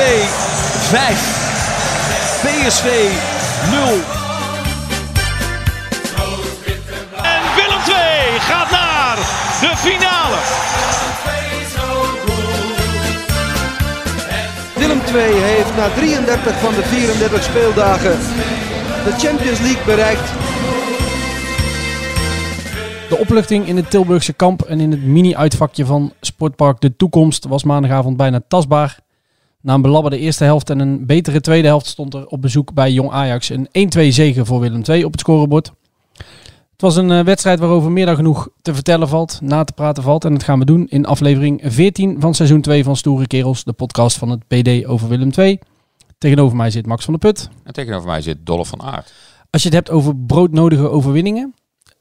5. PSV 0. En Willem 2 gaat naar de finale. Willem II heeft na 33 van de 34 speeldagen de Champions League bereikt. De opluchting in het Tilburgse kamp en in het mini-uitvakje van Sportpark De Toekomst was maandagavond bijna tastbaar. Na een belabberde eerste helft en een betere tweede helft stond er op bezoek bij Jong Ajax een 1-2 zege voor Willem II op het scorebord. Het was een eh, wedstrijd waarover meer dan genoeg te vertellen valt, na te praten valt. En dat gaan we doen in aflevering 14 van seizoen 2 van Stoere Kerels, de podcast van het BD over Willem II. Tegenover mij zit Max van der Put. En tegenover mij zit Dolph van Aert. Als je het hebt over broodnodige overwinningen,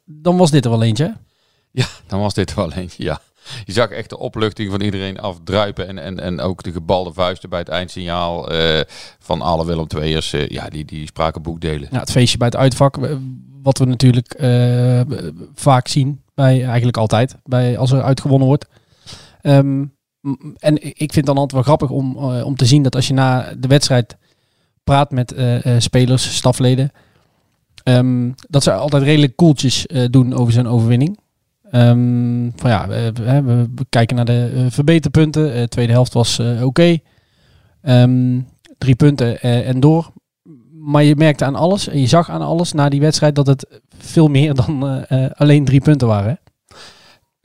dan was dit er wel eentje. Ja, dan was dit wel eentje, ja. Je zag echt de opluchting van iedereen afdruipen. En, en, en ook de gebalde vuisten bij het eindsignaal eh, van alle Willem II'ers. eh ja, die, die spraken boekdelen. Ja, het feestje bij het uitvak, eh, wat we natuurlijk vaak zien, bij, eigenlijk altijd, bij, als er uitgewonnen wordt. Ehm, en ik vind het dan altijd wel grappig om, om te zien dat als je na de wedstrijd praat met spelers, stafleden, ehm, dat ze altijd redelijk koeltjes doen over zo'n overwinning. Ehm, ja, we, kijken naar de eh, verbeterpunten. De tweede helft was eh, oké. Ehm, drie punten eh, en door. Maar je merkte aan alles en je zag aan alles na die wedstrijd dat het veel meer dan eh, eh, alleen drie punten waren.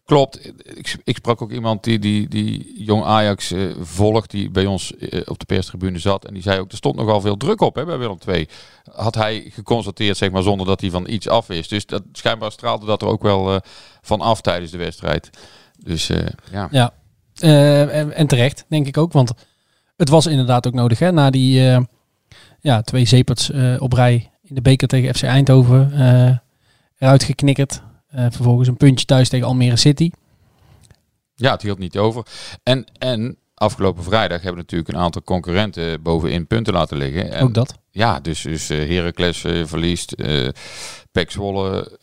Klopt. Ik, ik sprak ook iemand die, die, die jong Ajax eh, volgt, die bij ons eh, op de perstribune zat. En die zei ook, er stond nogal veel druk op hè, bij Willem II. Had hij geconstateerd, zeg maar, zonder dat hij van iets af is. Dus dat, schijnbaar straalde dat er ook wel eh, van af tijdens de wedstrijd. Dus ja. Ja. En, en terecht, denk ik ook. Want het was inderdaad ook nodig. Hè? Na die ja, twee zeeperts eh, op rij in de beker tegen FC Eindhoven. eruit geknikkerd. Eh, vervolgens een puntje thuis tegen Almere City. Ja, het hield niet over. En, en afgelopen vrijdag hebben natuurlijk een aantal concurrenten bovenin punten laten liggen. En, ook dat. Ja, dus, dus eh, Heracles eh, verliest, eh Pek Zwolle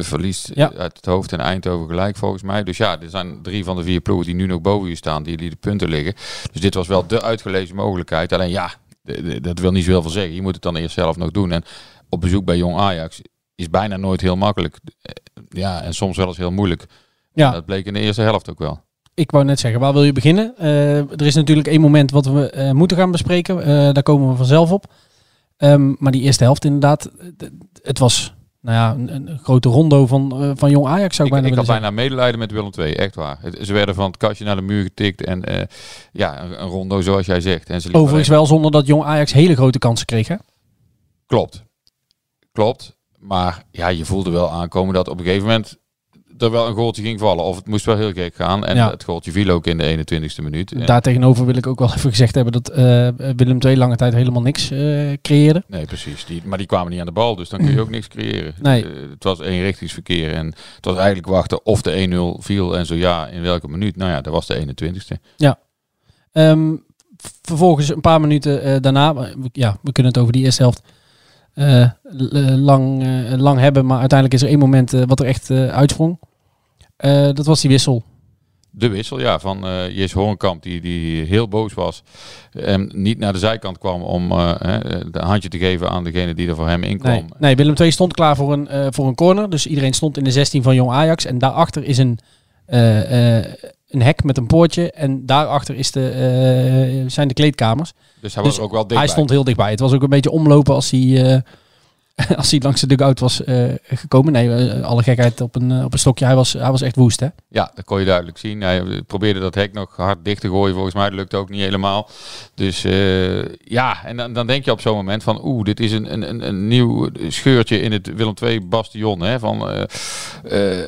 verliest Ja. uit het hoofd en Eindhoven gelijk volgens mij. Dus ja, er zijn drie van de vier ploegen die nu nog boven je staan, die, die de punten liggen. Dus dit was wel de uitgelezen mogelijkheid. Alleen ja, dat wil niet zoveel veel zeggen. Je moet het dan eerst zelf nog doen. En op bezoek bij Jong Ajax is bijna nooit heel makkelijk. Ja, en soms wel eens heel moeilijk. Ja. Dat bleek in de eerste helft ook wel. Ik wou net zeggen, waar wil je beginnen? Eh, er is natuurlijk één moment wat we eh, moeten gaan bespreken. Eh, daar komen we vanzelf op. Ehm, maar die eerste helft inderdaad, het was nou ja, een, een grote rondo van, van jong Ajax zou ik, Ik, bijna ik had bijna medelijden met Willem II, echt waar. Ze werden van het kastje naar de muur getikt en ja, een, een rondo zoals jij zegt. En ze Overigens wel zonder dat jong Ajax hele grote kansen kreeg. Hè? Klopt. Klopt. Maar ja, je voelde wel aankomen dat op een gegeven moment er wel een goaltje ging vallen. Of het moest wel heel gek gaan. En Ja. het goaltje viel ook in de 21ste minuut. En- Daartegenover wil ik ook wel even gezegd hebben dat eh, Willem II lange tijd helemaal niks eh, creëerde. Nee, precies. Die, maar die kwamen niet aan de bal, dus dan kun je ook niks creëren. Nee. Eh, het was eenrichtingsverkeer en het was eigenlijk wachten of de 1-0 viel en zo ja, in welke minuut. Nou ja, dat was de 21ste. Ehm, vervolgens een paar minuten daarna, ja, we kunnen het over die eerste helft lang, eh, lang hebben, maar uiteindelijk is er één moment eh, wat er echt eh, uitsprong. Eh, dat was die wissel. De wissel, ja, van eh Jes Horenkamp, die, die heel boos was. En niet naar de zijkant kwam om eh, hè, een handje te geven aan degene die er voor hem in kwam. Nee, nee, Willem II stond klaar voor een, eh, voor een corner. Dus iedereen stond in de 16 van Jong Ajax. En daarachter is een, eh, eh, een hek met een poortje. En daarachter is de, eh, zijn de kleedkamers. Dus hij Dus was er ook wel dichtbij. Hij stond heel dichtbij. Het was ook een beetje omlopen als hij, eh, als hij langs de dugout was eh, gekomen. Nee, eh, alle gekheid op een, eh, op een stokje. Hij was, hij was echt woest, hè? Ja, dat kon je duidelijk zien. Hij probeerde dat hek nog hard dicht te gooien. Volgens mij dat lukte ook niet helemaal. Dus ja, en dan, dan denk je op zo'n moment van... Oeh, dit is een, een, een, nieuw scheurtje in het Willem II bastion. Hè, van,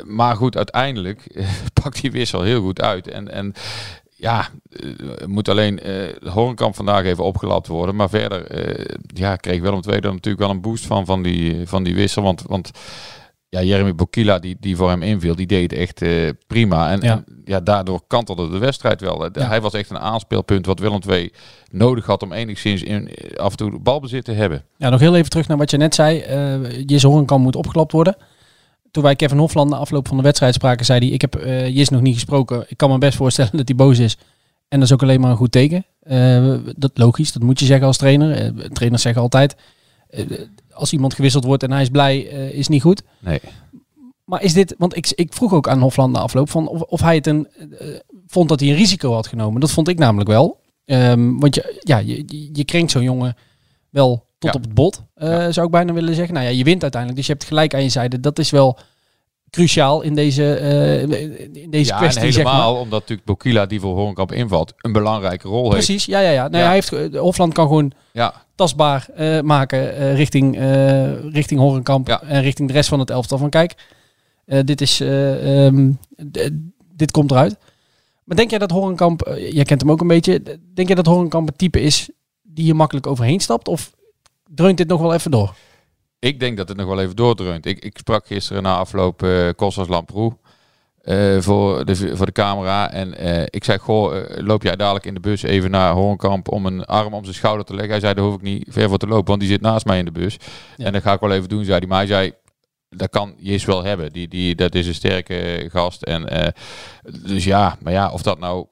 maar goed, uiteindelijk pakt die wissel heel goed uit. En, en ja, eh, moet alleen eh de Horenkamp vandaag even opgelapt worden. Maar verder eh, ja, kreeg Willem II er natuurlijk wel een boost van, van die, van die wissel. Want, want ja, Jeremy Bokila, die, die voor hem inviel, die deed echt eh, prima. En Ja. ja. En, ja, daardoor kantelde de wedstrijd wel. Ja. Hij was echt een aanspeelpunt wat Willem II nodig had om enigszins in, eh, af en toe balbezit te hebben. Ja, nog heel even terug naar wat je net zei. Eh Jis Horenkamp moet opgelapt worden. Toen wij Kevin Hofland na afloop van de wedstrijd spraken, zei hij... Ik heb eh Jis nog niet gesproken. Ik kan me best voorstellen dat hij boos is. En dat is ook alleen maar een goed teken. Eh, dat logisch, dat moet je zeggen als trainer. Eh, trainers zeggen altijd... als iemand gewisseld wordt en hij is blij, is niet goed. Nee. Maar is dit, want ik, ik vroeg ook aan Hofland na afloop van of, of hij het een, vond dat hij een risico had genomen. Dat vond ik namelijk wel. Ehm, want je, ja, je, je- je krenkt zo'n jongen wel tot op het bot, eh, zou ik bijna willen zeggen. Nou ja, je wint uiteindelijk, dus je hebt gelijk aan je zijde. Dat is wel cruciaal in deze, eh, in deze ja, kwestie, en zeg maar. helemaal omdat natuurlijk Bokila, die voor Horenkamp invalt, een belangrijke rol heeft. Precies, ja, ja, ja. Nee, Ja. Hij heeft, eh, Hofland kan gewoon Ja, tastbaar maken richting, richting Horenkamp Ja. en richting de rest van het elftal. Van kijk, dit, is, eh, ehm, dit komt eruit. Maar denk jij dat Horenkamp, jij kent hem ook een beetje, denk jij dat Horenkamp het type is die je makkelijk overheen stapt? Of dreunt dit nog wel even door? Ik denk dat het nog wel even doordreunt. Ik, ik sprak gisteren na afloop eh Kostas Lamproe eh, voor, de, voor de camera. En eh, ik zei, goh, loop jij dadelijk in de bus even naar Horenkamp om een arm om zijn schouder te leggen? Hij zei, daar hoef ik niet ver voor te lopen, want die zit naast mij in de bus. Ja. En dat ga ik wel even doen, zei hij. Maar hij zei, dat kan Jis wel hebben. Die, die, dat is een sterke gast. En, dus ja, maar ja, of dat nou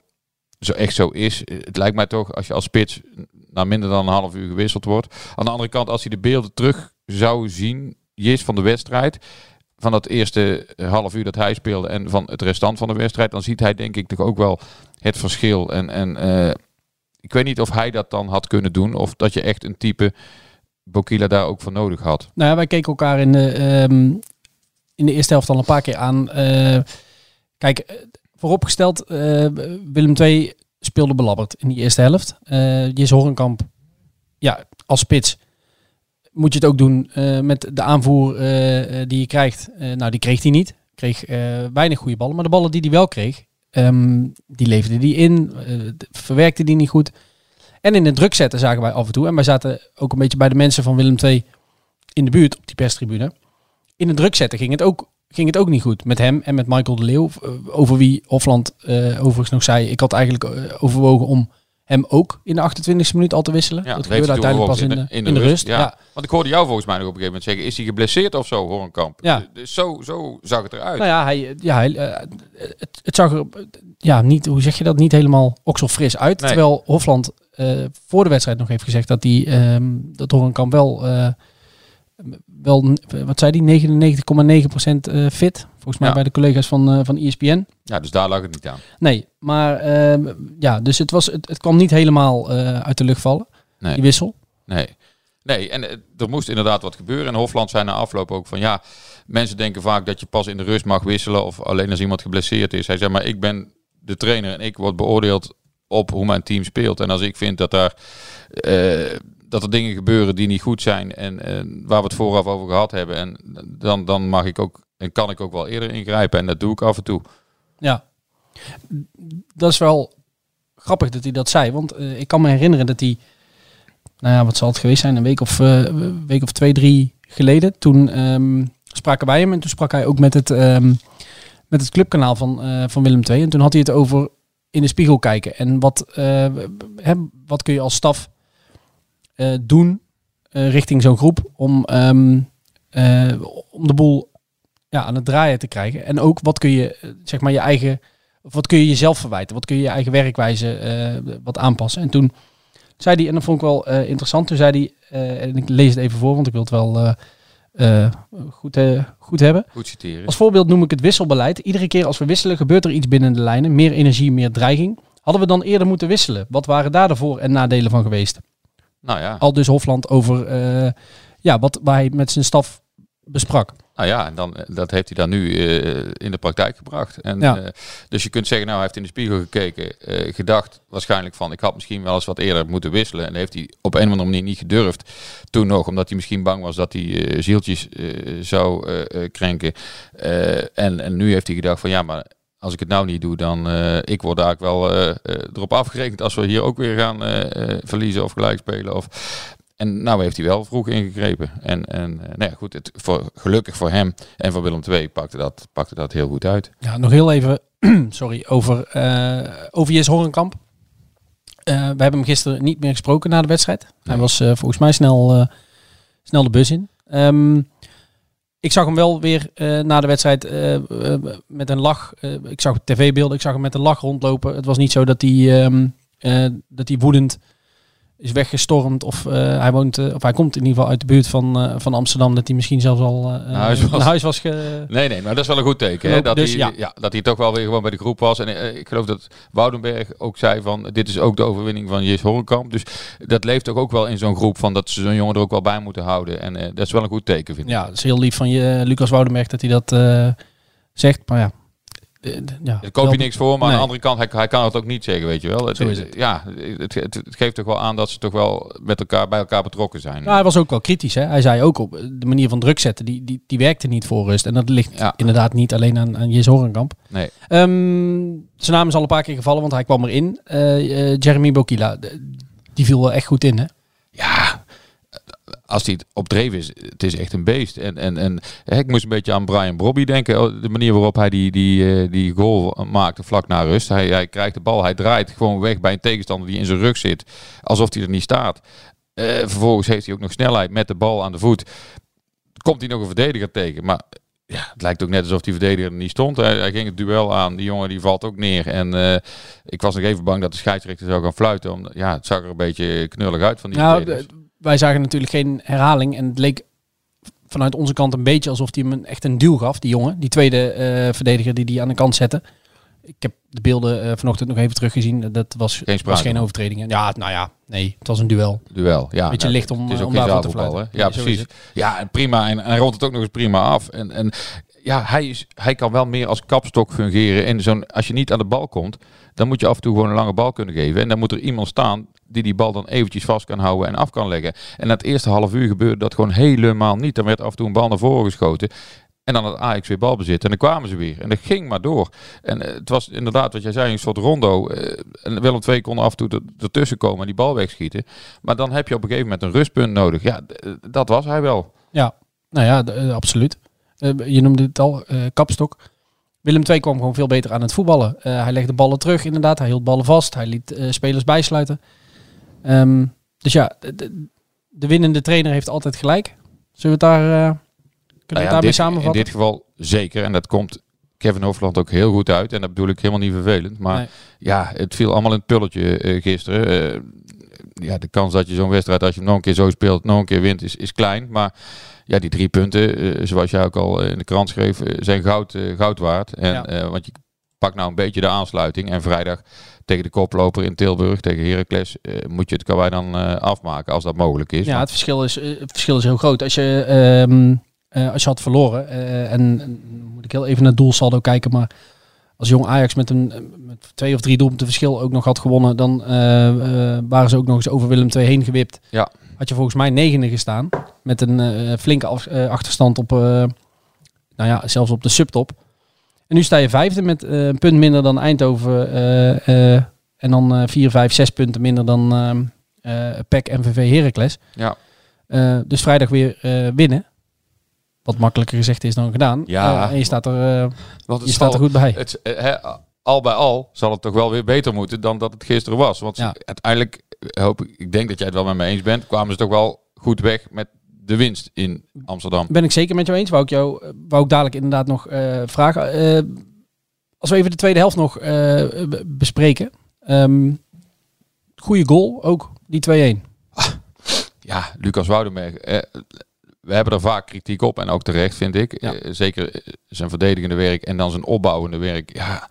zo echt zo is. eh, Het lijkt mij toch, als je als spits na minder dan een half uur gewisseld wordt. Aan de andere kant, als hij de beelden terug zou zien, Jis van de wedstrijd, van dat eerste half uur dat hij speelde en van het restant van de wedstrijd, dan ziet hij denk ik toch ook wel het verschil. En, en eh, ik weet niet of hij dat dan had kunnen doen, of dat je echt een type Bokila daar ook voor nodig had. Nou ja, wij keken elkaar in de, ehm, in de eerste helft al een paar keer aan. Eh, kijk, eh, vooropgesteld, eh, Willem II speelde belabberd in die eerste helft. Eh Jis Horenkamp, ja, als spits moet je het ook doen eh, met de aanvoer die je krijgt. Nou, die kreeg hij niet. Kreeg weinig goede ballen. Maar de ballen die hij wel kreeg, ehm, die leverde hij in. verwerkte die niet goed. En in de druk zetten zagen wij af en toe. En wij zaten ook een beetje bij de mensen van Willem II in de buurt op die perstribune. In de druk zetten ging het ook, ging het ook niet goed. Met hem en met Michael de Leeuw. eh, Over wie Hofland eh, overigens nog zei. Ik had eigenlijk eh, overwogen om hem ook in de 28e minuut al te wisselen. Ja, dat gebeurde uiteindelijk pas in de, in de, rust. Ja. Ja. Want ik hoorde jou volgens mij nog op een gegeven moment zeggen, is hij geblesseerd of zo, Horenkamp? Ja. Dus zo, zo zag het eruit. Nou ja, hij, ja hij, het, het zag er ja, niet, hoe zeg je dat, niet helemaal okselfris uit. Nee. Terwijl Hofland voor de wedstrijd nog heeft gezegd dat hij ehm dat Horenkamp wel, wel, wat zei hij, 99,9% eh, fit. Volgens mij Ja. bij de collega's van, eh, van ESPN. Ja, dus daar lag het niet aan. Nee, maar ehm, ja, dus het, was, het, het kwam niet helemaal eh, uit de lucht vallen, Nee. die wissel. Nee. Nee, en er moest inderdaad wat gebeuren. En Hofland zei na afloop ook van ja, mensen denken vaak dat je pas in de rust mag wisselen of alleen als iemand geblesseerd is. Hij zei maar ik ben de trainer en ik word beoordeeld op hoe mijn team speelt. En als ik vind dat daar dat er dingen gebeuren die niet goed zijn en, en waar we het vooraf over gehad hebben, en dan, dan mag ik ook en kan ik ook wel eerder ingrijpen. En dat doe ik af en toe. Ja, dat is wel grappig dat hij dat zei. Want eh, ik kan me herinneren dat hij, nou ja, wat zal het geweest zijn, een week of, eh, week of twee, drie geleden. Toen ehm, spraken wij hem en toen sprak hij ook met het, ehm, met het clubkanaal van, eh, van Willem II. En toen had hij het over in de spiegel kijken. En wat, hè, wat kun je als staf eh, doen eh, richting zo'n groep om, ehm, eh, om de boel ja, aan het draaien te krijgen. En ook wat kun je, zeg maar, je eigen, of wat kun je jezelf verwijten? Wat kun je je eigen werkwijze wat aanpassen? En toen zei hij, en dat vond ik wel interessant, toen zei hij, en ik lees het even voor, want ik wil het wel goed, goed hebben. Goed citeren. Als voorbeeld noem ik het wisselbeleid. Iedere keer als we wisselen gebeurt er iets binnen de lijnen. Meer energie, meer dreiging. Hadden we dan eerder moeten wisselen? Wat waren daar de voor- en nadelen van geweest? Nou ja. Al dus Hofland over eh, ja, wat waar hij met zijn staf besprak. Nou ja, en dan, dat heeft hij dan nu eh, in de praktijk gebracht. En, Ja. eh, dus je kunt zeggen, nou, hij heeft in de spiegel gekeken, eh, gedacht waarschijnlijk van, ik had misschien wel eens wat eerder moeten wisselen. En heeft hij op een of andere manier niet gedurfd toen nog, omdat hij misschien bang was dat hij eh, zieltjes eh, zou eh, eh, krenken. Eh, en, en nu heeft hij gedacht van, ja, maar als ik het nou niet doe, dan uh, ik word eigenlijk wel uh, uh, erop afgerekend als we hier ook weer gaan verliezen of gelijk spelen. Of... En nou heeft hij wel vroeg ingegrepen. En, en nou ja, goed, het, voor, gelukkig voor hem en voor Willem II pakte dat, pakte dat heel goed uit. Ja, nog heel even sorry, over, over Jes Horenkamp. we hebben hem gisteren niet meer gesproken na de wedstrijd. Nee. Hij was volgens mij snel, snel de bus in. Um, ik zag hem wel weer uh, na de wedstrijd uh, uh, met een lach. ik zag tv-beelden, ik zag hem met een lach rondlopen. Het was niet zo dat hij, um, dat hij woedend is weggestormd. Of hij woont, of hij komt in ieder geval uit de buurt van, van Amsterdam. Dat hij misschien zelfs al naar huis was. Naar huis was ge... Nee, nee, maar dat is wel een goed teken. Hè? Dat, dus, hij, ja. ja. dat hij toch wel weer gewoon bij de groep was. En ik geloof dat Woudenberg ook zei van dit is ook de overwinning van Jis Horenkamp. Dus dat leeft toch ook wel in zo'n groep van dat ze zo'n jongen er ook wel bij moeten houden. En dat is wel een goed teken, vind ik. Ja, het is heel lief van je, Lucas Woudenberg dat hij dat zegt. Maar ja, ja, Daar koop je niks voor, maar nee. aan de andere kant, hij, hij, kan het ook niet zeggen, weet je wel. Het, is het. Ja, het, geeft toch wel aan dat ze toch wel met elkaar bij elkaar betrokken zijn. Nou, hij was ook wel kritisch. Hè? Hij zei ook op de manier van druk zetten, die, die, die werkte niet voor rust. En dat ligt ja. inderdaad niet alleen aan, aan Jes Horenkamp. Nee. Um, zijn naam is al een paar keer gevallen, want hij kwam erin. Uh, uh, Jeremy Bokila, die viel wel echt goed in, hè? Ja, als hij het opdreven is, het is echt een beest. En, en, en ik moest een beetje aan Brian Brobby denken. oh, De manier waarop hij die, die, uh, die goal maakte vlak na rust. Hij, hij krijgt de bal, hij draait gewoon weg bij een tegenstander die in zijn rug zit. Alsof hij er niet staat. Uh, vervolgens heeft hij ook nog snelheid met de bal aan de voet. Komt hij nog een verdediger tegen. Maar ja, het lijkt ook net alsof die verdediger er niet stond. Hij, hij ging het duel aan. Die jongen die valt ook neer. En uh, ik was nog even bang dat de scheidsrechter zou gaan fluiten. Om, ja, het zag er een beetje knullig uit van die nou, wij zagen natuurlijk geen herhaling. En het leek vanuit onze kant een beetje alsof hij hem echt een duw gaf, die jongen. Die tweede uh, verdediger die die aan de kant zette. Ik heb de beelden uh, vanochtend nog even teruggezien. Dat was geen, was geen overtreding. Ja, nou ja, nee, het was een duel. Duel, ja. Beetje nou, licht om, het is ook om daarvoor te fluiten. Ja, Nee, precies. Ja, en prima. En, en hij rond het ook nog eens prima af. En, en ja, hij, is, hij kan wel meer als kapstok fungeren. En zo'n, als je niet aan de bal komt, dan moet je af en toe gewoon een lange bal kunnen geven. En dan moet er iemand staan die die bal dan eventjes vast kan houden en af kan leggen. En het eerste half uur gebeurde dat gewoon helemaal niet. Dan werd af en toe een bal naar voren geschoten. En dan had Ajax weer balbezit. En dan kwamen ze weer. En dat ging maar door. En uh, het was inderdaad, wat jij zei, een soort rondo. Uh, en Willem II kon af en toe ertussen komen en die bal wegschieten. Maar dan heb je op een gegeven moment een rustpunt nodig. Ja, dat was hij wel. Ja, nou ja, absoluut. je noemde het al, kapstok. Willem II kwam gewoon veel beter aan het voetballen. hij legde ballen terug, inderdaad. Hij hield ballen vast. Hij liet spelers bijsluiten. Um, dus ja, de, de, winnende trainer heeft altijd gelijk. Zullen we het daar, uh, kunnen we nou ja, daarmee dit, samenvatten? In dit geval zeker. En dat komt Kevin Hofland ook heel goed uit. En dat bedoel ik helemaal niet vervelend. Maar nee. ja, het viel allemaal in het pulletje uh, gisteren. Uh, ja, de kans dat je zo'n wedstrijd, als je hem nog een keer zo speelt, nog een keer wint, is, is klein. Maar ja, die drie punten, zoals jij ook al in de krant schreef, zijn goud, goud waard. En, ja. want je pakt nou een beetje de aansluiting. En vrijdag tegen de koploper in Tilburg, tegen Heracles, uh, moet je het kan wij dan uh, afmaken als dat mogelijk is. Ja, maar... het verschil is, uh, het verschil is heel groot. Als je, um, als je had verloren, en, en moet ik heel even naar het doelsaldo kijken, maar als jong Ajax met een met twee of drie doelpunten verschil ook nog had gewonnen, dan waren ze ook nog eens over Willem II heen gewipt. Ja. Had je volgens mij negende gestaan, met een flinke af, achterstand op, nou ja, zelfs op de subtop. En nu sta je vijfde met uh, een punt minder dan Eindhoven. Uh, uh, en dan vier, vijf, zes punten minder dan PEC, MVV, Heracles. Ja. dus vrijdag weer winnen. Wat makkelijker gezegd is dan gedaan. Ja. en je staat er, Want je staat er goed bij. Het, he, al bij al zal het toch wel weer beter moeten dan dat het gisteren was. Want Ja. uiteindelijk, hoop ik, ik denk dat jij het wel met me eens bent, kwamen ze toch wel goed weg met de winst in Amsterdam. Ben ik zeker met jou eens. Wou ik jou wou ik dadelijk inderdaad nog uh, vragen. Uh, als we even de tweede helft nog uh, bespreken. Um, goede goal ook, die 2-1. Ja, Lucas Woudenberg. Eh, we hebben er vaak kritiek op en ook terecht vind ik. Ja. Eh, zeker zijn verdedigende werk en dan zijn opbouwende werk. Ja,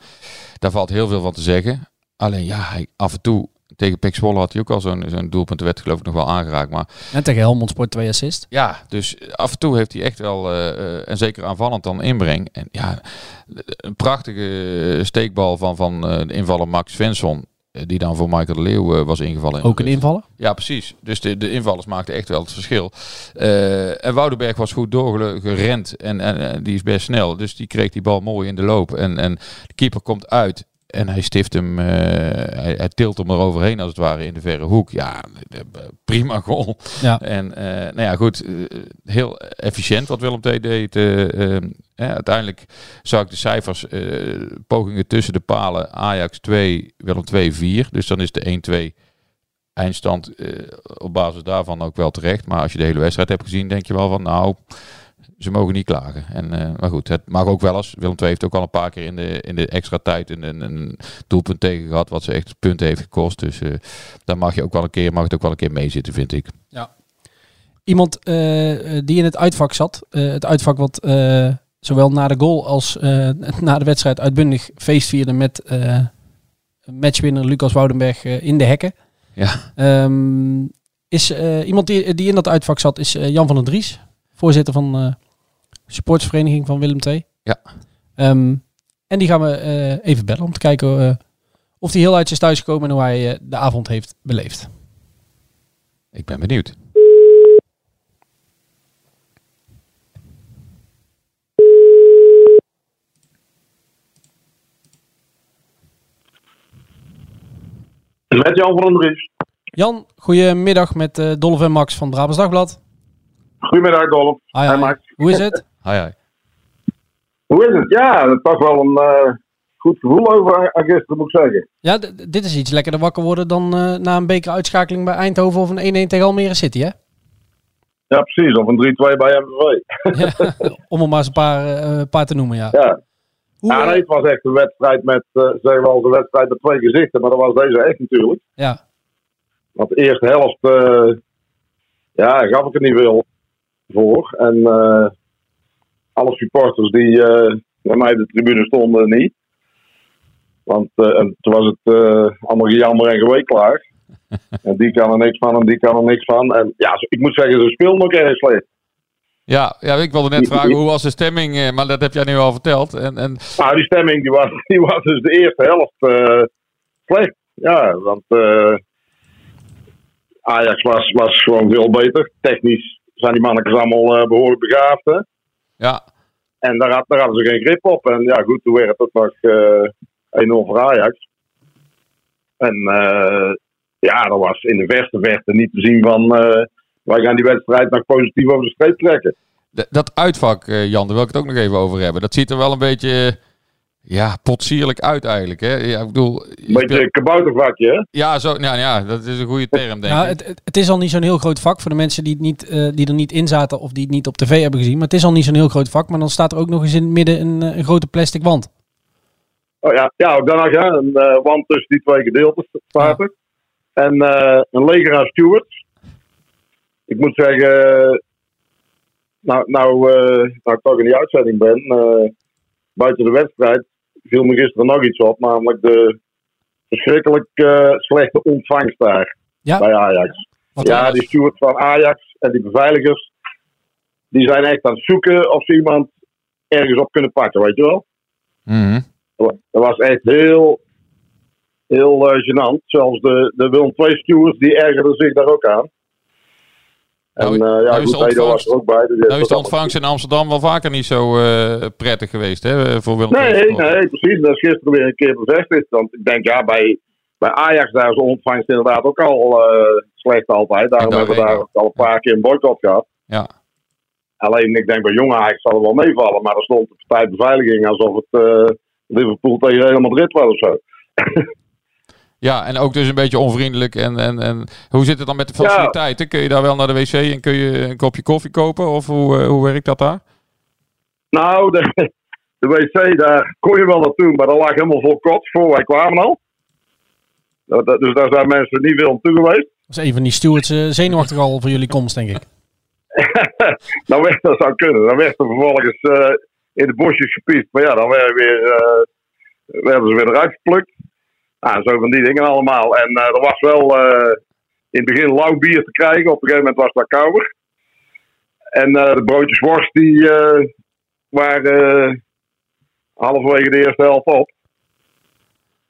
daar valt heel veel van te zeggen. Alleen ja, hij af en toe tegen Pek Zwolle had hij ook al zo'n zo'n doelpunt. Er werd geloof ik nog wel aangeraakt. Maar En tegen Helmond Sport 2 assist. ja, dus af en toe heeft hij echt wel, eh, eh, en zeker aanvallend dan inbreng. En ja, een prachtige steekbal van, van eh, de invaller Max Svensson. Die dan voor Michael de Leeuw was ingevallen. Ook een invaller. Ja, precies. Dus de, de invallers maakten echt wel het verschil. En Woudenberg was goed doorgerend en, en, en die is best snel. Dus die kreeg die bal mooi in de loop. En, en de keeper komt uit en hij stift hem, eh, hij, hij tilt hem eroverheen als het ware in de verre hoek. Ja, eh, prima goal. Ja. En eh, nou ja, goed, heel efficiënt wat Willem II deed. eh, eh, hè, uiteindelijk zag ik de cijfers, pogingen tussen de palen. Ajax 2, Willem 2 4. Dus dan is de 1-2 eindstand op basis daarvan ook wel terecht. Maar als je de hele wedstrijd hebt gezien, denk je wel van nou, ze mogen niet klagen. En, eh, maar goed, het mag ook wel eens. Willem II heeft ook al een paar keer in de, in de extra tijd een, een, een doelpunt tegen gehad, wat ze echt punten heeft gekost. Dus eh daar mag je ook wel een keer, mag het ook wel een keer meezitten, vind ik. Iemand eh, die in het uitvak zat. het uitvak wat zowel na de goal als na de wedstrijd uitbundig feest vierde met matchwinner Lucas Woudenberg in de hekken. Ja, Ehm, is iemand die, die in dat uitvak zat, is Jan van den Dries, voorzitter van supportersvereniging van Willem II. Ja. Ehm, en die gaan we eh, even bellen om te kijken eh, of hij heel uit is thuisgekomen en hoe hij eh, de avond heeft beleefd. ik ben benieuwd. Met Jan van den Dries. Jan, goedemiddag met Dolph en Max van Brabants Dagblad. Goedemiddag, Dolf. Hi, hi. Max. Hoe is het? Hi, hi. Hoe is het? Ja, toch wel een eh, goed gevoel over aan gisteren, moet ik zeggen. Ja, dit is iets lekkerder wakker worden dan eh, na een bekeruitschakeling bij Eindhoven of een 1-1 tegen Almere City, hè? Ja, precies. Of een 3-2 bij MVV. Ja, Om er maar eens een paar, eh, paar te noemen, ja. Ja. Hoe, ja, nee, het was echt een wedstrijd met, zeggen we al, een wedstrijd met twee gezichten. Maar dat was deze echt natuurlijk. ja. Want de eerste helft, eh, ja, gaf ik er niet veel voor. En eh, alle supporters die eh bij mij de tribune stonden, niet. Want eh, en toen was het eh, allemaal gejammer en gewee klaar. en die kan er niks van en die kan er niks van. En ja, ik moet zeggen, ze speelden ook erg slecht. Ja, ja, ik wilde net vragen hoe was de stemming, maar dat heb jij nu al verteld. En, en Nou, die stemming die was, die was dus de eerste helft slecht. Ja, want Ajax was, was gewoon veel beter. Technisch zijn die mannetjes allemaal eh, behoorlijk begaafd. Hè? Ja, En daar, had, daar hadden ze geen grip op. En ja, goed, toen werd het ook nog eh 1-0 voor Ajax. En eh, ja, dat was in de verste verte niet te zien van... eh, wij gaan die wedstrijd nog positief over de streep trekken. d- dat uitvak, Jan, daar wil ik het ook nog even over hebben. Dat ziet er wel een beetje, ja, potsierlijk uit eigenlijk. Hè? Ja, ik bedoel, je Een beetje kaboutervakje, hè? ja, zo, nou, ja, dat is een goede term, denk Ja, ik. het, het, het is al niet zo'n heel groot vak voor de mensen die, het niet, eh, die er niet in zaten of die het niet op tv hebben gezien. Maar het is al niet zo'n heel groot vak. Maar dan staat er ook nog eens in het midden een, eh, een grote plastic wand. Oh ja, ja ook dan nog ja, een eh, wand tussen die twee gedeeltes staat er. En eh, een leger aan stewards. Ik moet zeggen, nou, nou, eh, nou ik toch in die uitzending ben, eh, buiten de wedstrijd, viel me gisteren nog iets op. Namelijk de verschrikkelijk eh, slechte ontvangst daar Ja? bij Ajax. Wat Ja, die stewards van Ajax en die beveiligers, die zijn echt aan het zoeken of ze iemand ergens op kunnen pakken, weet je wel. Mhm. Dat was echt heel, heel eh, gênant. Zelfs de, de Willem II stewards, die ergerden zich daar ook aan. En Nou, eh, ja, nou goed, Edo was er ook bij. dus Nou is de ontvangst in Amsterdam wel vaker niet zo eh, prettig geweest, hè, voor Willem Nee, nee, precies. Dat is gisteren weer een keer bevestigd. Want ik denk, ja, bij, bij Ajax daar is de ontvangst inderdaad ook al eh, slecht altijd. Daarom En hebben we daar ook al een paar keer een boycott gehad. Ja. Alleen, ik denk bij jonge Ajax zal het wel meevallen. Maar er stond de partij beveiliging alsof het Liverpool tegen Real Madrid was of zo. Ja, en ook dus een beetje onvriendelijk. En, en, en hoe zit het dan met de faciliteiten? Kun je daar wel naar de wc en kun je een kopje koffie kopen? Of hoe, eh, hoe werkt dat daar? Nou, de, de wc, daar kon je wel naartoe, maar dat lag helemaal vol kots voor wij kwamen al. Dat- dat- Dus daar zijn mensen niet veel aan toe geweest. Dat is een van die stewards eh, zenuwachtig al voor jullie komst, denk ik. dan werd, dat zou kunnen. Dan werd er vervolgens eh, in de bosjes gepiest. Maar ja, dan werden, weer, eh, werden ze weer eruit geplukt. Nou, zo van die dingen allemaal. En eh, er was wel eh, in het begin lauw bier te krijgen. Op een gegeven moment was dat kouder. En eh, de broodjes worst die waren halverwege de eerste helft op.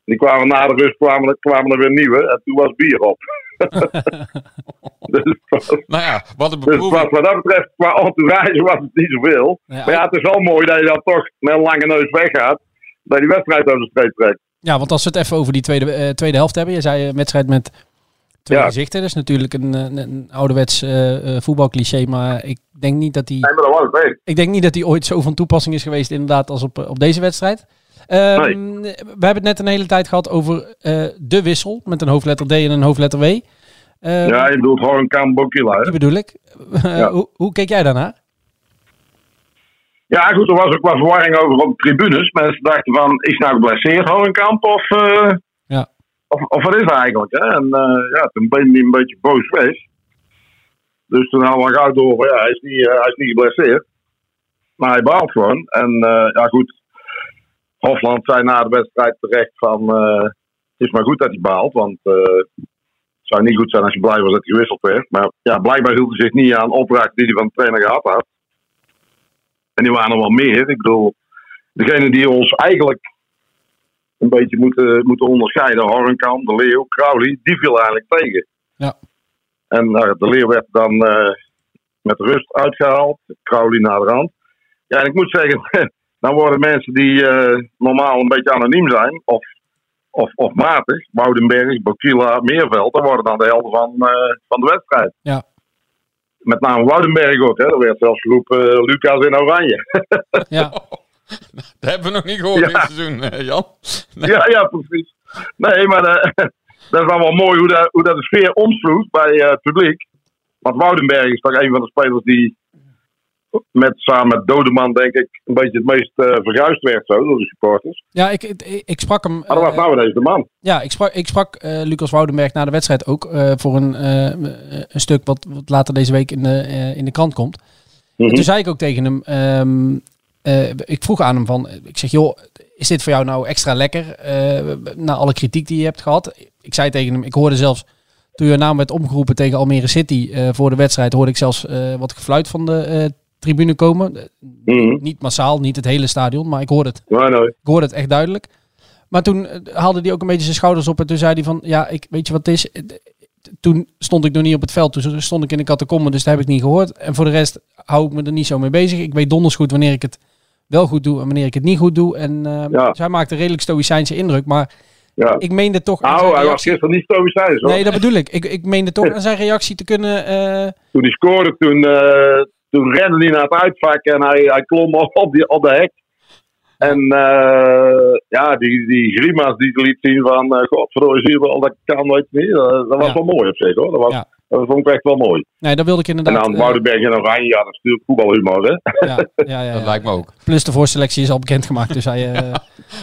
Die kwamen na de rust kwamen, er- kwamen er weer nieuwe. En toen was bier op. dus, was- Nou ja, wat een dus beproeving. wat dat betreft, qua entourage was het niet zoveel. Ja, Maar ja, het is wel mooi dat je dan toch met een lange neus weggaat. Dat je die wedstrijd over de streep trekt. Ja, want als we het even over die tweede, eh, tweede helft hebben. Je zei een wedstrijd met twee Ja. gezichten. Dat is natuurlijk een, een, een ouderwets eh, eh, voetbalcliché. Maar ik denk niet dat die, Nee, ik denk niet dat die ooit zo van toepassing is geweest inderdaad als op, eh, op deze wedstrijd. Ehm, We hebben het net een hele tijd gehad over eh, de wissel met een hoofdletter D en een hoofdletter W. Ehm, Ja, je bedoelt gewoon een Kam Bokila. hè? Die bedoel ik. Eh, hoe, hoe keek jij daarnaar? Ja, goed, er was ook wat verwarring over op de tribunes. Mensen dachten van, is nou geblesseerd Horenkamp of, eh, Ja. of, of wat is het eigenlijk? Hè? En eh, ja, toen ben hij een beetje boos geweest. Dus toen hadden we gauw door, ja, hij is niet, eh, hij is niet geblesseerd. Maar hij baalt gewoon. En ja, goed, Hofland zei na de wedstrijd terecht van, het is maar goed dat hij baalt, want het zou niet goed zijn als je blij was dat hij gewisseld werd. Maar ja, blijkbaar hield hij zich niet aan opdrachten die hij van de trainer gehad had. En die waren er wel meer. Ik bedoel, degene die ons eigenlijk een beetje moeten, moeten onderscheiden, Hornkamp, De Leeuw, Crowley, die viel eigenlijk tegen. Ja. En nou, De Leeuw werd dan eh, met rust uitgehaald, Crowley naar de rand. Ja, en ik moet zeggen, dan worden mensen die eh, normaal een beetje anoniem zijn, of, of, of matig, Woudenberg, Bokila, Meerveld, dan worden dan de helden van, eh, van de wedstrijd. Ja. Met name Woudenberg ook, hè. Er werd zelfs geroepen eh, Lucas in oranje. Ja, Dat hebben we nog niet gehoord Ja. dit seizoen, eh, Jan. Ja, ja, precies. Nee, maar eh, dat is dan wel mooi hoe dat, hoe dat de sfeer omsloeg bij eh, het publiek. Want Woudenberg is toch een van de spelers die met, samen met Dodeman, denk ik, een beetje het meest eh verguisd werd zo, door de supporters. ja ik, ik, ik sprak hem. Maar dat was eh, nou ineens de man. Ja, ik sprak, ik sprak eh, Lucas Woudenberg na de wedstrijd ook voor een, een stuk wat, wat later deze week in de, in de krant komt. Mhm. En toen zei ik ook tegen hem, ehm, eh, ik vroeg aan hem van, ik zeg joh, is dit voor jou nou extra lekker na alle kritiek die je hebt gehad? Ik zei tegen hem, ik hoorde zelfs toen je naam werd omgeroepen tegen Almere City voor de wedstrijd, hoorde ik zelfs wat gefluit van de tribune komen. Eh, Mhm. Niet massaal, niet het hele stadion, maar ik hoorde het Nee, nee. ik hoorde het echt duidelijk. Maar toen eh, haalde hij ook een beetje zijn schouders op. En toen zei hij van, ja, ik, weet je wat het is? Eh, Toen stond ik nog niet op het veld. Toen stond ik in de catacombe, dus dat heb ik niet gehoord. En voor de rest hou ik me er niet zo mee bezig. Ik weet donders goed wanneer ik het wel goed doe en wanneer ik het niet goed doe. En eh, Ja. dus hij maakte redelijk stoïcijnse indruk. Maar Ja. ik meende toch... Nou, hij was gisteren niet stoïcijns hoor. Nee, dat bedoel ik. ik. Ik meende toch aan zijn reactie te kunnen... eh, Toen hij scoorde, toen, toen rende hij naar het uitvak en hij, hij klom op, die, op de hek. En eh, ja, die, die grimas die liet zien van, uh, godverdomme, zie je wel, dat kan, je niet. Dat, dat was Ja. wel mooi op zich hoor. Dat, was, Ja. Dat vond ik echt wel mooi. nee, dat wilde ik En inderdaad... dan eh, Woudenberg en Oranje, ja, dat is natuurlijk voetbalhumor hè. ja, ja, ja, Dat lijkt me ook. Plus de voorselectie is al bekendgemaakt. Dus hij... eh,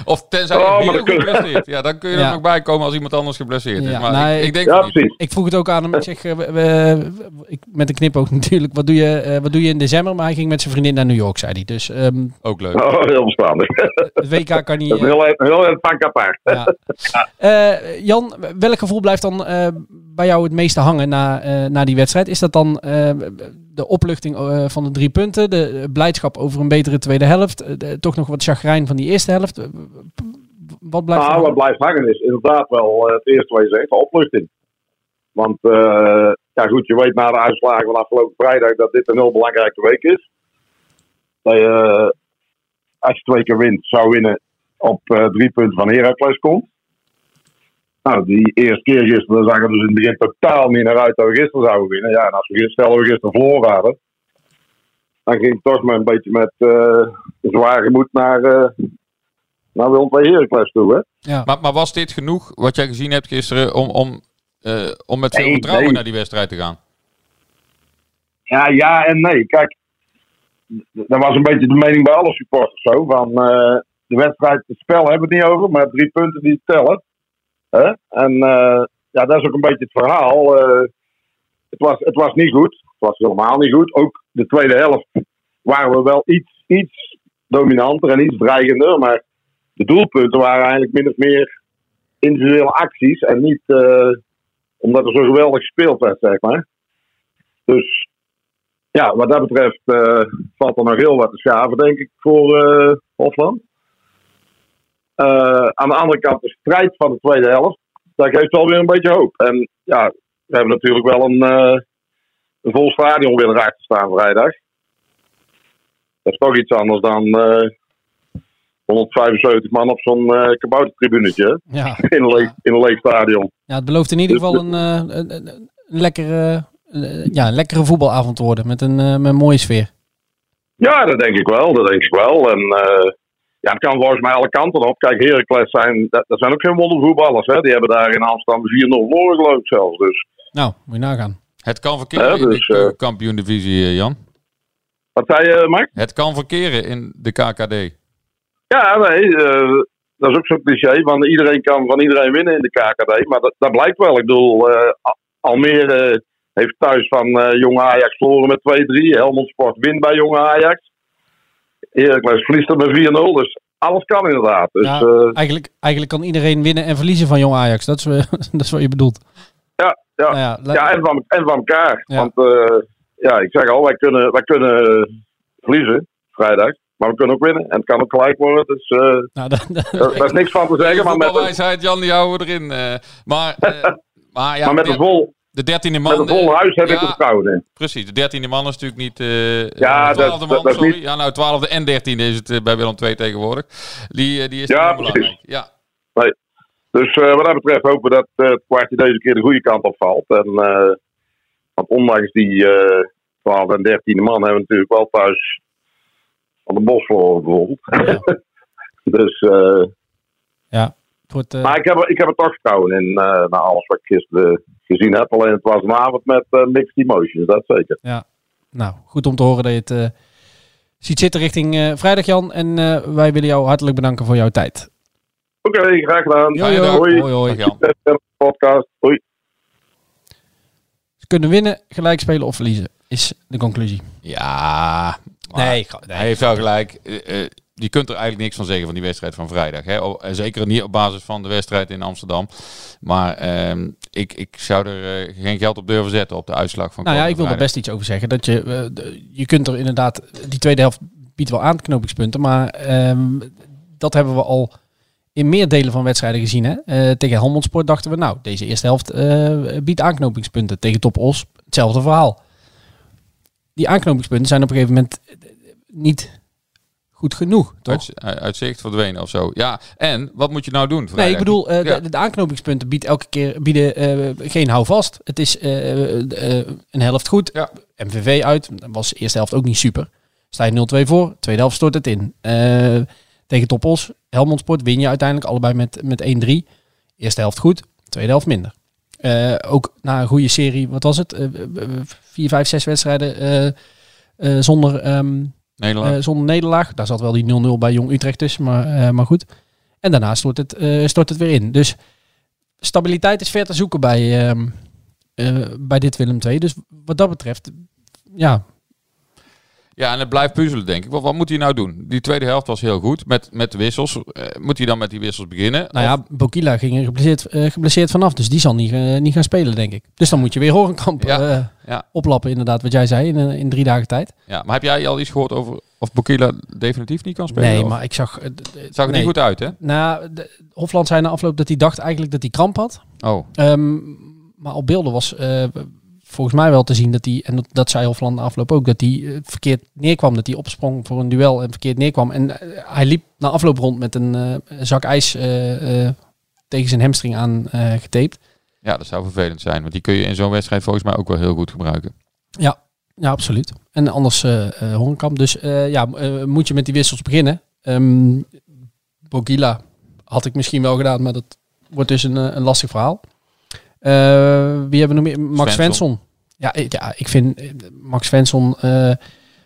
Of tenzij Oh, je maar heel dat goed kun- blesseert. Ja, dan kun je Ja. er nog bij komen als iemand anders geblesseerd is. Ja, Maar nee, ik, ik denk Ja, precies. Ik vroeg het ook aan hem. Ik zeg, eh, ik, met een knipoog natuurlijk. Wat doe, je, wat doe je in december? Maar hij ging met zijn vriendin naar New York, zei hij. Dus ehm, Ook leuk. Oh, heel verstandig. het WK kan niet... Heel, heel, heel van apart. ja. Eh, Jan, welk gevoel blijft dan eh, bij jou het meeste hangen na, eh, na die wedstrijd? Is dat dan eh, de opluchting eh, van de drie punten? De blijdschap over een betere tweede helft? de- toch nog wat chagrijn van die eerste helft? Wat blijft Nou, wat hangen? blijft hangen is inderdaad wel het eerste wat je zegt, de opluchting. Want ja goed, je weet na de uitslagen van afgelopen vrijdag dat dit een heel belangrijke week is. Dat je, als je twee keer wint, zou winnen op drie punten van Heracles komt. Nou, die eerste keer gisteren zag er dus in het begin totaal niet naar uit dat we gisteren zouden winnen. Ja, en als we gisteren, stel we gisteren verloren hadden, dan ging het toch maar een beetje met eh zwaar gemoed naar, eh naar Willem II Heracles toe, hè. Ja. Maar, maar was dit genoeg, wat jij gezien hebt gisteren, om, om, eh, om met veel Nee, vertrouwen nee. naar die wedstrijd te gaan? Ja, ja en nee. Kijk, dat was een beetje de mening bij alle supporters zo. Van eh, de wedstrijd, het spel hebben we het niet over, maar drie punten die tellen. En eh, ja, dat is ook een beetje het verhaal. Eh, het, was, het was niet goed. Het was helemaal niet goed. Ook de tweede helft waren we wel iets, iets dominanter en iets dreigender. Maar de doelpunten waren eigenlijk min of meer individuele acties en niet eh, omdat er zo geweldig gespeeld werd, zeg maar. Dus ja, wat dat betreft valt er nog heel wat te schaven, denk ik, voor eh, Hofland. Eh, aan de andere kant, de strijd van de tweede helft, dat geeft wel weer een beetje hoop. En ja, we hebben natuurlijk wel een, eh, een vol stadion weer erachter staan vrijdag. Dat is toch iets anders dan eh 175 man op zo'n eh kaboutertribunetje Ja. in een leeg, in een leeg stadion. ja, het belooft in ieder geval een, eh, een, lekkere, eh, ja, een lekkere voetbalavond te worden met een, eh, met een mooie sfeer. Ja, dat denk ik wel. Dat denk ik wel. En eh, ja, het kan volgens mij alle kanten op. Kijk, Heracles zijn, dat, dat zijn ook geen wondervoetballers. Hè? Die hebben daar in Amsterdam 4-0 verloren geloof ik zelfs. Dus Nou, moet je nagaan. Het kan verkeren Ja, in dus, de eh, kampioen-divisie, eh, Jan. wat zei je, Mark? Het kan verkeren in de KKD. Ja, nee, eh, dat is ook zo'n cliché. Want iedereen kan van iedereen winnen in de KKD. Maar dat, dat blijkt wel. Ik bedoel, eh, Al- Almere heeft thuis van eh Jonge Ajax verloren met 2-3. Helmond Sport wint bij Jonge Ajax. Heracles verliest er met 4-0. Dus alles kan inderdaad. Dus Ja, eh, eigenlijk, eigenlijk kan iedereen winnen en verliezen van Jong Ajax. Dat is, eh, dat is wat je bedoelt. ja, ja. Nou ja, en van, en van elkaar. Ja. Want eh, ja, ik zeg al, wij kunnen, wij kunnen verliezen vrijdag. Maar we kunnen ook winnen. En het kan ook gelijk worden. Dus eh nou, daar daar is niks van te zeggen. Maar met, Voetbalwijsheid, Jan, die houden we erin. eh. maar, eh, maar, ja, maar met de, een vol, de dertiende met man... een vol eh, huis heb ik ja, er vertrouwen in. Precies, de dertiende man is natuurlijk niet... eh Ja, de dat- twaalfde dat- man, dat is sorry. niet- Ja, nou, twaalfde en dertiende is het eh, bij Willem II tegenwoordig. Die, die is Ja, belangrijk. Ja, Dus wat dat betreft hopen we dat het kwartje deze keer de goede kant op valt. En, eh, want ondanks die 12 en 13e man hebben we natuurlijk wel thuis van de bos verloren bijvoorbeeld. dus, eh, het wordt, eh, maar ik heb, ik heb er toch vertrouwen in, eh na alles wat ik gisteren gezien heb. Alleen het was een avond met eh, mixed emotions, dat zeker. nou, goed om te horen dat je het eh, ziet zitten richting eh, vrijdag, Jan. En eh, wij willen jou hartelijk bedanken voor jouw tijd. Oké, graag gedaan. Jo, jo. Hoi. Hoi, hoi. Dag Jan. Podcast. Hoi. Ze kunnen winnen, gelijk spelen of verliezen, is de conclusie. Ja, Nee, ga- nee. hij heeft wel gelijk. Je kunt er eigenlijk niks van zeggen van die wedstrijd van vrijdag. Hè? Zeker niet op basis van de wedstrijd in Amsterdam. Maar ehm, ik, ik zou er eh, geen geld op durven zetten op de uitslag van Nou ja, ik wil er best iets over zeggen. Dat je, eh, de- je kunt er inderdaad, die tweede helft biedt wel aanknopingspunten, maar ehm, dat hebben we al in meer delen van wedstrijden gezien. Hè? Eh, tegen Helmond Sport dachten we, nou, deze eerste helft biedt aanknopingspunten. Tegen Top Os, hetzelfde verhaal. Die aanknopingspunten zijn op een gegeven moment niet goed genoeg, toch? Uit, uit- uitzicht verdwenen of zo. Ja, en wat moet je nou doen? Nee, ik bedoel, eh, Ja. de, de aanknopingspunten biedt elke keer bieden eh, geen houvast. Het is eh, een helft goed. Ja. MVV uit, dat was de eerste helft ook niet super. Sta je 0-2 voor, tweede helft stort het in. Tegen Toppels, Helmond Sport win je uiteindelijk allebei met, met 1-3. Eerste helft goed, tweede helft minder. Ook na een goede serie, wat was het? Eh, eh, vier, vijf, zes wedstrijden zonder ehm, Eh, zonder nederlaag. Daar zat wel die 0-0 bij Jong Utrecht tussen, maar, eh, maar goed. En daarna stort het, eh, stort het weer in. Dus stabiliteit is ver te zoeken bij, ehm, eh, bij dit Willem II. Dus wat dat betreft, ja, Ja, en het blijft puzzelen, denk ik. Wat, wat moet hij nou doen? Die tweede helft was heel goed met, met de wissels. Eh, moet hij dan met die wissels beginnen? nou Of- ja, Bokila ging er geblesseerd, eh, geblesseerd vanaf. Dus die zal niet, eh, niet gaan spelen, denk ik. Dus dan moet je weer Horenkamp Ja, ja. oplappen, inderdaad, wat jij zei, in, in drie dagen tijd. ja, maar heb jij al iets gehoord over of Bokila definitief niet kan spelen? Nee, Of- maar ik zag... zag er nee. niet goed uit, hè? Nou, de, Hofland zei na afloop dat hij dacht eigenlijk dat hij kramp had. Oh, Ehm, maar op beelden was volgens mij wel te zien dat hij, en dat, dat zei Hofland na afloop ook, dat hij eh, verkeerd neerkwam. Dat hij opsprong voor een duel en verkeerd neerkwam. En eh, hij liep na afloop rond met een eh, zak ijs eh, eh, tegen zijn hamstring aan eh, getaped. ja, dat zou vervelend zijn. Want die kun je in zo'n wedstrijd volgens mij ook wel heel goed gebruiken. Ja, ja absoluut. En anders eh eh, Horenkamp. Dus eh, ja, eh, moet je met die wissels beginnen. Ehm Bogila had ik misschien wel gedaan, maar dat wordt dus een, eh, een lastig verhaal. Eh, wie hebben we nog meer? Max Svensson. Ja, ja, ik vind eh, Max Svensson eh,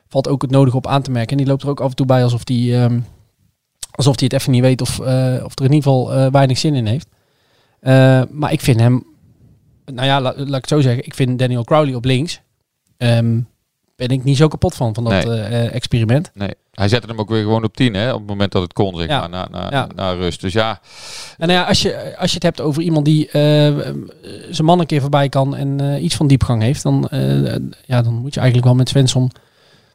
valt ook het nodige op aan te merken. En die loopt er ook af en toe bij alsof hij ehm, alsof hij het even niet weet of, eh, of er in ieder geval weinig zin in heeft. Maar ik vind hem, nou ja, la- laat ik het zo zeggen, ik vind Daniel Crowley op links ehm, ben ik niet zo kapot van, van dat Nee. eh, eh, experiment. Nee, hij zette hem ook weer gewoon op 10, hè, op het moment dat het kon, zeg Ja. maar, na, na, Ja. na rust. Dus ja, En nou ja, als je, als je het hebt over iemand die eh, zijn man een keer voorbij kan en iets van diepgang heeft, dan, ja, dan moet je eigenlijk wel met Svensson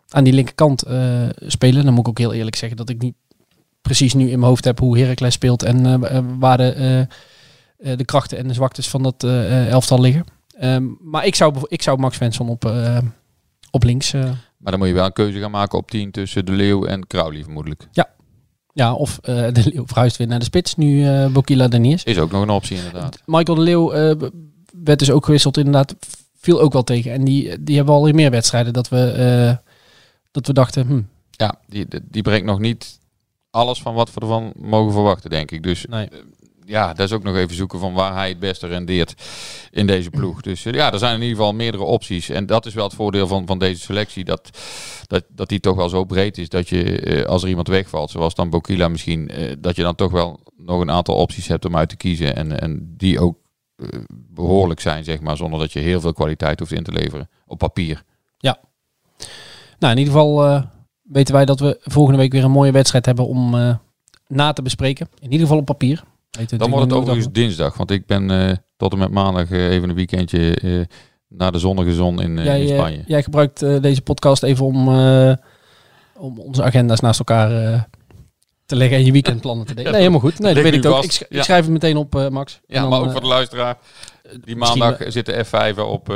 aan die linkerkant spelen. Dan moet ik ook heel eerlijk zeggen dat ik niet precies nu in mijn hoofd heb hoe Heracles speelt en waar de, de krachten en de zwaktes van dat elftal liggen. Ehm, maar ik zou, ik zou Max Svensson op, op links, eh, maar dan moet je wel een keuze gaan maken op 10 tussen De Leeuw en Crowley vermoedelijk. ja, of eh, de Leeuw verhuist weer naar de spits, nu eh Bokila er niet is. Is ook nog een optie inderdaad. Michael de Leeuw werd dus ook gewisseld inderdaad. Viel ook wel tegen. En die, die hebben al in meer wedstrijden dat we, dat we dachten... Hm, Ja, die, die- die brengt nog niet alles van wat we ervan mogen verwachten, denk ik. Dus nee. Ja, dat is ook nog even zoeken van waar hij het beste rendeert in deze ploeg. Dus eh, ja, er zijn in ieder geval meerdere opties. En dat is wel het voordeel van, van deze selectie. Dat, dat, dat die toch wel zo breed is dat je, eh, als er iemand wegvalt, zoals dan Bokila misschien, eh, dat je dan toch wel nog een aantal opties hebt om uit te kiezen. En, en die ook eh, behoorlijk zijn, zeg maar, zonder dat je heel veel kwaliteit hoeft in te leveren op papier. Nou, in ieder geval weten wij dat we volgende week weer een mooie wedstrijd hebben om na te bespreken. In ieder geval op papier. Dan wordt het overigens dinsdag, want ik ben eh, tot en met maandag eh, even een weekendje eh, naar de zonnige zon in, Jij, in Spanje. jij gebruikt deze podcast even om, om onze agenda's naast elkaar te leggen en je weekendplannen te delen. Nee, helemaal goed. Nee, dat weet ik ook. Ik, sch- ik schrijf het meteen op, Max. Ja, dan, maar ook voor de luisteraar. Die maandag zit de F5 op,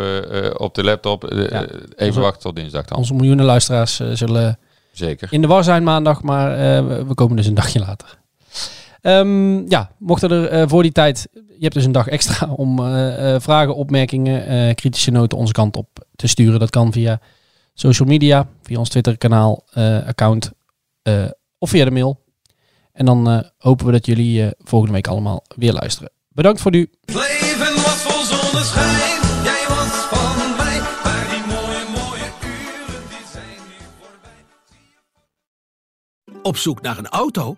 op de laptop. Ja. even Onze- wachten tot dinsdag dan. Onze miljoenen luisteraars zullen Zeker. in de war zijn maandag, maar we komen dus een dagje later. Ehm, ja, mochten er eh, voor die tijd, je hebt dus een dag extra om eh, eh, vragen, opmerkingen, eh, kritische noten onze kant op te sturen. Dat kan via social media, via ons Twitter kanaal, eh, account eh, of via de mail. En dan eh, hopen we dat jullie eh, volgende week allemaal weer luisteren. Bedankt voor nu. Het leven was vol zonneschijn, jij was van mij. Maar die mooie, mooie uren, die zijn nu voorbij. Op zoek naar een auto?